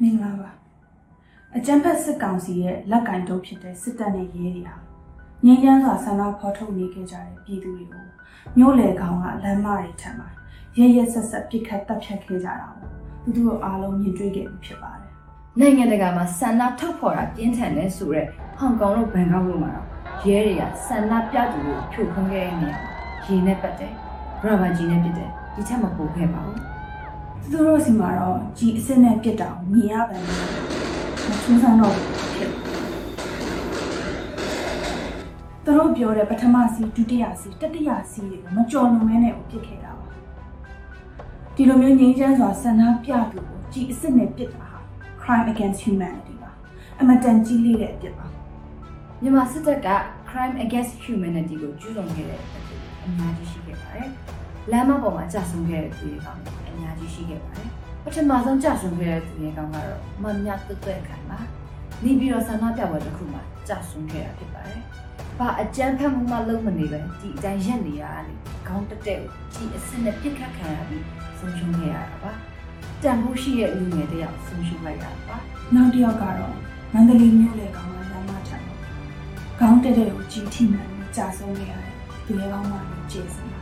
မင်္ဂလာပါအကြံဖက်စစ်ကောင်စီရဲ့လက်ကင်တုပ်ဖြစ်တဲ့စစ်တပ်နဲ့ရဲတွေဟာငြိမ်းချမ်းစွာဆန္ဒဖော်ထုတ်နေကြကြတဲ့ပြည်သူတွေကိုမြို့လေကောင်ကလမ်းမတွေထပ်မှာရဲရဲဆက်ဆက်ပြစ်ခတ်တပ်ဖြတ်ခဲ့ကြတာကိုသူတို့အားလုံးမြင်တွေ့ခဲ့ပြီဖြစ်ပါတယ်နိုင်ငံတကာမှာဆန္ဒထုတ်ဖော်တာပြင်းထန်တယ်ဆိုတော့ဟောင်ကောင်တို့ဘန်ကောက်တို့မှာတော့ရဲတွေကဆန္ဒပြသူတွေကိုဖြိုခွင်းခဲ့တဲ့နေရာမှာရေနဲ့ပတ်တယ်ရဘာကြီးနဲ့ပစ်တယ်ဒီချက်မပိုခဲ့ပါဘူး သူတို့စီမှာတော့ကြီးအစ်စ်နဲ့ပြစ်တာကိုမြင်ရပါမယ်မထူးဆန်းတော့ဘူးဖြစ်သူတို့ပြောတဲ့ပထမစီဒုတိယစီတတိယစီတွေကိုမကြော်လွန်မဲနဲ့ကိုပြစ်ခဲ့တာပါဒီလိုမျိုးငြိမ်းချမ်းစွာဆန္ဒပြသူကိုကြီးအစ်စ်နဲ့ပြစ်တာဟာ crime against humanity ပါအမတန်ကြီးလေးတဲ့အပြစ်ပါမြန်မာစစ်တပ်က crime against humanity ကိုကျူးလွန်ခဲ့တဲ့အဖြစ်အများကြီးရှိခဲ့ပါတယ်လမ်းမပေါ်မှာကြာဆုံးခဲ့တဲ့သူတွေကောင် အများကြီးရှိခဲ့ပါတယ်ပထမဆုံးကြာဆုံးခဲ့တဲ့သူတွေကောင်ကတော့မမြတ်တွတ်တွဲခံပါနေပြီးတော့ဆန္ဒပြပွဲတစ်ခုမှာကြာဆုံးခဲ့တာဖြစ်ပါတယ်ဘာအကြမ်းဖက်မှုမှလုံးမနေပဲဒီအတိုင်းရက်နေရတာလေခေါင်းတက်တဲ့ကိုဒီအစ်စ်နဲ့ပြစ်ခတ်ခံရပြီးဆုံးရှုံးခဲ့ရတာပါတန်ဖိုးရှိတဲ့လူငယ်တစ်ယောက်ဆုံးရှုံးလိုက်ရတာပါနောက်တစ်ယောက်ကတော့မန္တလေးမြို့လေကောင်ကလမ်းမထိုင်ခေါင်းတက်တဲ့ကိုကြီးထိမှန်ပြီးကြာဆုံးခဲ့ရတယ်သူရဲ့ကောင်းမှလည်းကျေစင်ပါ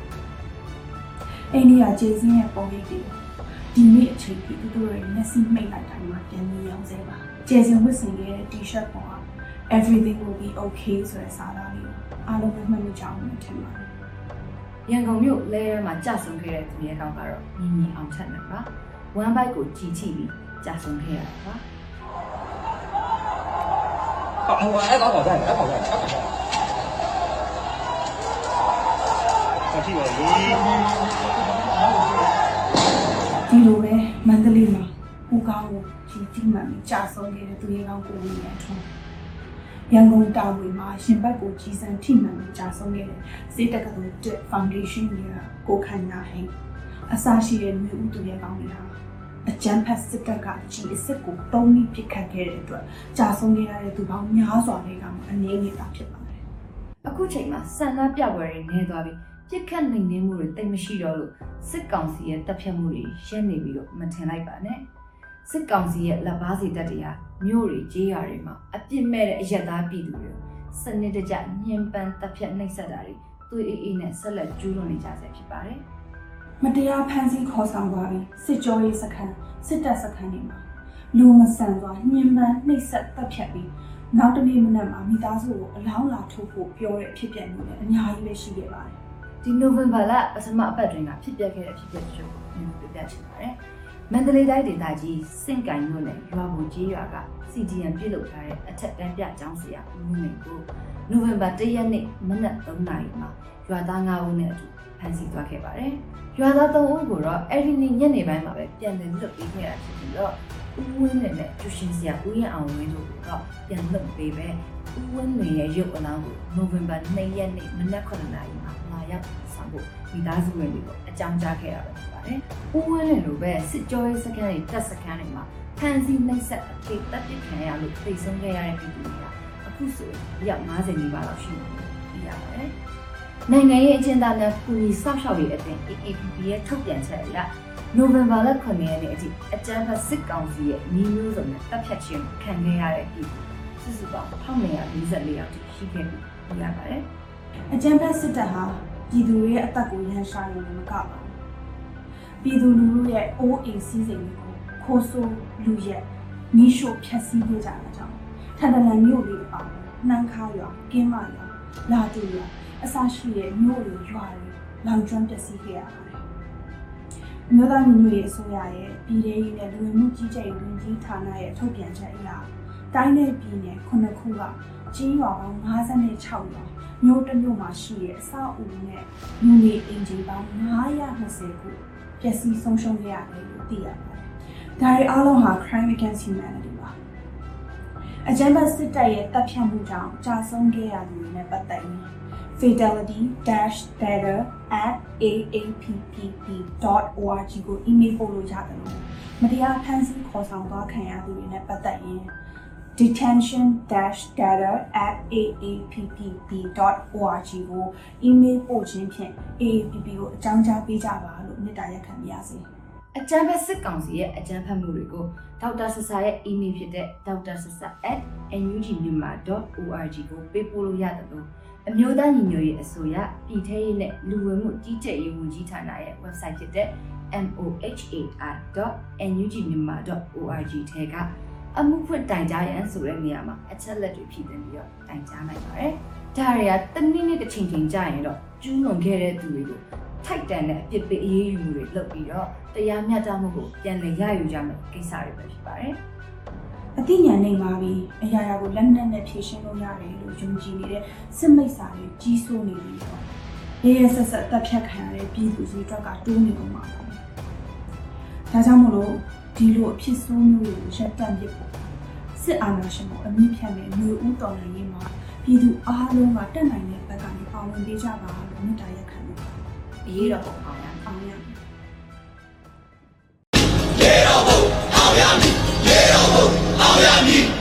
အိန္ဒိယကျေစင်းရဲ့ပုံရိပ်တွေဒီနေ့အချိန်ကြီးသူတို့ရဲ့မျက်စိမှိတ်လိုက်တိုင်းမှာပြန်ပြီးရောင်းစေပါကျေစင်ဝတ်ဆင်ခဲ့တဲ့ T-shirt ပေါ်က everything will be okay ဆိုတဲ့စာသားလေးကိုအားလုံးပဲမှတ်မိကြအောင်လို့ထင်ပါတယ် ရန်ကုန်မြို့လဲရဲမှာကြာဆုံးခဲ့တဲ့သူရဲကောင်းကတော့ညီညီအောင်ထက်နေပါဝမ်ဘိုက်ကိုကြီးချိပြီးကြာဆုံးခဲ့ရတာပါ 好，我来搞搞在，来搞在，来搞在。 မရှိပါဘူးဒီလိုပဲမန္တလေးမှာဟိုကောင်ကိုကြီးကြီးမှန်ပြီးကြာဆုံးခဲ့တဲ့သူရဲကောင်းကိုနေရထုံးရန်ကုန်တောင်ဝင်မှာရှင်ဘက်ကိုကြီးစံထိမှန်ပြီးကြာဆုံးခဲ့တဲ့စေတက္ကသိုလ်တက်ဖောင်ဒေးရှင်းကြီးကကိုခန္ဓာဟိအစရှိတဲ့မျိုးဥသူရဲကောင်းတွေဟာအကျန်းဖတ်စစ်တပ်ကကြီးအစ်စ်ကိုတုံးပြီးပြစ်ခတ်ခဲ့တဲ့အတွက်ကြာဆုံးခဲ့ရတဲ့သူပေါင်းများစွာတွေကမှအနေနဲ့တာဖြစ်ပါတယ်။အခုချိန်မှာဆန္ဒပြပွဲတွေနေသွားပြီး ပြစ်ခတ်နိုင်နေမှုတွေတိတ်မရှိတော့လို့စစ်ကောင်စီရဲ့တပ်ဖြတ်မှုတွေရှင်းနေပြီးတော့မထင်လိုက်ပါနဲ့စစ်ကောင်စီရဲ့လက်ပါစီတပ်တွေဟာမြို့တွေကြေးရွာတွေမှာအပြစ်မဲ့တဲ့အရက်သားပြည်သူတွေကိုစနစ်တကျညှဉ်းပန်းတပ်ဖြတ်နှိပ်စက်တာတွေသွေးအေးအေးနဲ့ဆက်လက်ကျူးလွန်နေကြဆဲဖြစ်ပါတယ်မတရားဖမ်းဆီးခေါ်ဆောင်သွားပြီးစစ်ကြောရေးစခန်းစစ်တပ်စခန်းတွေမှာလူမဆန်စွာညှဉ်းပန်းနှိပ်စက်တပ်ဖြတ်ပြီးနောက်တစ်နေ့မနက်မှာမိသားစုကိုအလောင်းလာထုတ်ဖို့ပြောတဲ့အဖြစ်ပြန်မျိုးလည်းအများကြီးပဲရှိခဲ့ပါတယ် ဒီနိုဝင်ဘာလပထမအပတ်တွင်ကဖြစ်ပျက်ခဲ့တဲ့ဖြစ်ပျက်တချို့ကိုကျွန်တော်ပြပြချင်ပါတယ်။မန္တလေးတိုင်းဒေသကြီးစင့်ကင်မြို့နယ်ရွာမူကြီးရွာက CDN ပြုတ်လုပ်ထားတဲ့အထက်တန်းပြကျောင်းဆရာဦးမင်းကိုနိုဝင်ဘာ၁ရက်နေ့မနက်3နာရီမှာရွာသား9ဦးနဲ့အတူဖမ်းဆီးသွားခဲ့ပါတယ်။ရွာသား3ဦးကိုတော့အဲ့ဒီနေ့ညနေပိုင်းမှာပဲပြန်လည်လွတ်ပေးခဲ့တာဖြစ်ပြီးတော့ ဦးဝင်းနဲ့နဲ့ကျူရှင်ဆရာဦးရအောင်ဝင်းတို့ကတော့ပြန်လွတ်ပေးပဲဦးဝင်းနေရဲ့ရုပ်အလောင်းကိုနိုဝင်ဘာ2ရက်နေ့မနက်9နာရီမှာလာရောက်ဆောင်ဖို့မိသားစုဝင်တွေကိုအကြောင်းကြားခဲ့ရတာဖြစ်ပါတယ်။ဦးဝင်းနဲ့လိုပဲစစ်ကြောရေးစခန်းတွေတပ်စခန်းတွေမှာဖမ်းဆီးနှိပ်စက်အထိတပ်ပစ်ခံရလို့သိဆုံးခဲ့ရတဲ့ပြည်သူတွေကအခုဆိုရောက်90နီးပါးလောက်ရှိနေပြီရပါတယ်။ နိုင်ငံရေးအကျဉ်းသားများကူညီစောင့်ရှောက်ရေးအသင်း AAPP ရဲ့ထုတ်ပြန်ချက်အရနိုဝင်ဘာလ9ရက်နေ့အထိအကြမ်းဖက်စစ်ကောင်စီရဲ့ညီမျိုးစုံနဲ့တပ်ဖြတ်ခြင်းခံခဲ့ရတဲ့ပြည်သူစုစုပေါင်း1944ယောက်ထိရှိခဲ့ပြီးရပါတယ်အကြမ်းဖက်စစ်တပ်ဟာပြည်သူတွေရဲ့အသက်ကိုရန်ရှာရုံနဲ့မကပါဘူးပြည်သူလူထုရဲ့အိုးအိမ်စည်းစိမ်တွေကိုခိုးဆိုးလူရက်မိရှို့ဖျက်ဆီးခဲ့ကြတာကြောင့်ထန်တလန်မြို့လေးအပေါင်းနှမ်းခါရွာကင်းမရွာလာတူရွာ အစရှိတဲ့မြို့တွေရွာတွေလောင်ကျွမ်းပျက်စီးခဲ့ရပါတယ်အမျိုးသားညီညွတ်ရေးအစိုးရရဲ့ပြည်ထောင်ရေးနဲ့လူဝင်မှုကြီးကြပ်ရေးဝန်ကြီးဌာနရဲ့ထုတ်ပြန်ချက်အရတိုင်းနယ်ပြည်နယ်ခုနှစ်ခုကကြီးရွာပေါင်း56ရွာမျိုးတစ်မျိုးမှာရှိတဲ့အဆောက်အဦနဲ့လူနေအင်ဂျင်ပေါင်း920ခုပျက်စီးဆုံးရှုံးခဲ့ရတယ်လို့သိရပါတယ်။ဒါတွေအားလုံးဟာ crime against humanity ပါ။အကြမ်းဖက်စစ်တပ်ရဲ့တပ်ဖြတ်မှုကြောင့်ကြာဆုံးခဲ့ရသူတွေနဲ့ပတ်သက်ရင် fatality-better@aapp.org ကို email ပို့လို့ရတယ်လို့မတရားဖမ်းဆီးခေါ်ဆောင်သွားခံရသူတွေနဲ့ပတ်သက်ရင် detention-data@aapp.org ကို email ပို့ခြင်းဖြင့် AAPP ကိုအကြောင်းကြားပေးကြပါလို့မေတ္တာရပ်ခံပါရစေ။အကြံဖက်စစ်ကောင်စီရဲ့အကြံဖက်မှုတွေကိုဒေါက်တာဆဆာရဲ့ email ဖြစ်တဲ့ doctor.sasa@nugmyanmar.org ကိုပေးပို့လို့ရတယ်လို့ အမျိုးသားညီညွတ်ရေးအစိုးရပြည်ထရေးနဲ့လူဝင်မှုကြီးကြပ်ရေးဝန်ကြီးဌာနရဲ့ website ဖြစ်တဲ့ mohai.nugmyanmar.org ထဲကအမှုဖွင့်တိုင်ကြားရန်ဆိုတဲ့နေရာမှာအချက်လက်တွေဖြည့်သွင်းပြီးတော့တိုင်ကြားနိုင်ပါတယ်။ဒါတွေကတနည်းနည်းတစ်ချိန်ချိန်ကြာရင်တော့ကျူးလွန်ခဲ့တဲ့သူတွေကိုထိုက်တန်တဲ့အပြစ်ပေးအရေးယူမှုတွေလုပ်ပြီးတော့တရားမျှတမှုကိုပြန်လည်ရယူကြမယ်ကိစ္စတွေပဲဖြစ်ပါတယ် အသိဉာဏ်နဲ့ပါပြီးအရာရာကိုလက်နက်နဲ့ဖြေရှင်းလို့ရတယ်လို့ယုံကြည်နေတဲ့စစ်မိတ်စာတွေကြီးစိုးနေပြီးတော့ရဲရဲဆက်ဆက်တပ်ဖြတ်ခံရတဲ့ပြည်သူစီအတွက်ကတိုးနေကုန်ပါဘူး။ဒါကြောင့်မို့လို့ဒီလိုအဖြစ်ဆိုးမျိုးတွေကိုရပ်တန့်ပစ်ဖို့စစ်အာဏာရှင်ကိုအမြင့်ဖြတ်တဲ့မျိုးဦးတော်လှန်ရေးမှာပြည်သူအားလုံးကတက်နိုင်တဲ့ဘက်ကနေပါဝင်ပေးကြပါလို့မြစ်တာရက်ခံလို့။အရေးတော်ပုံအောင်ရအောင်ရမယ် Miami.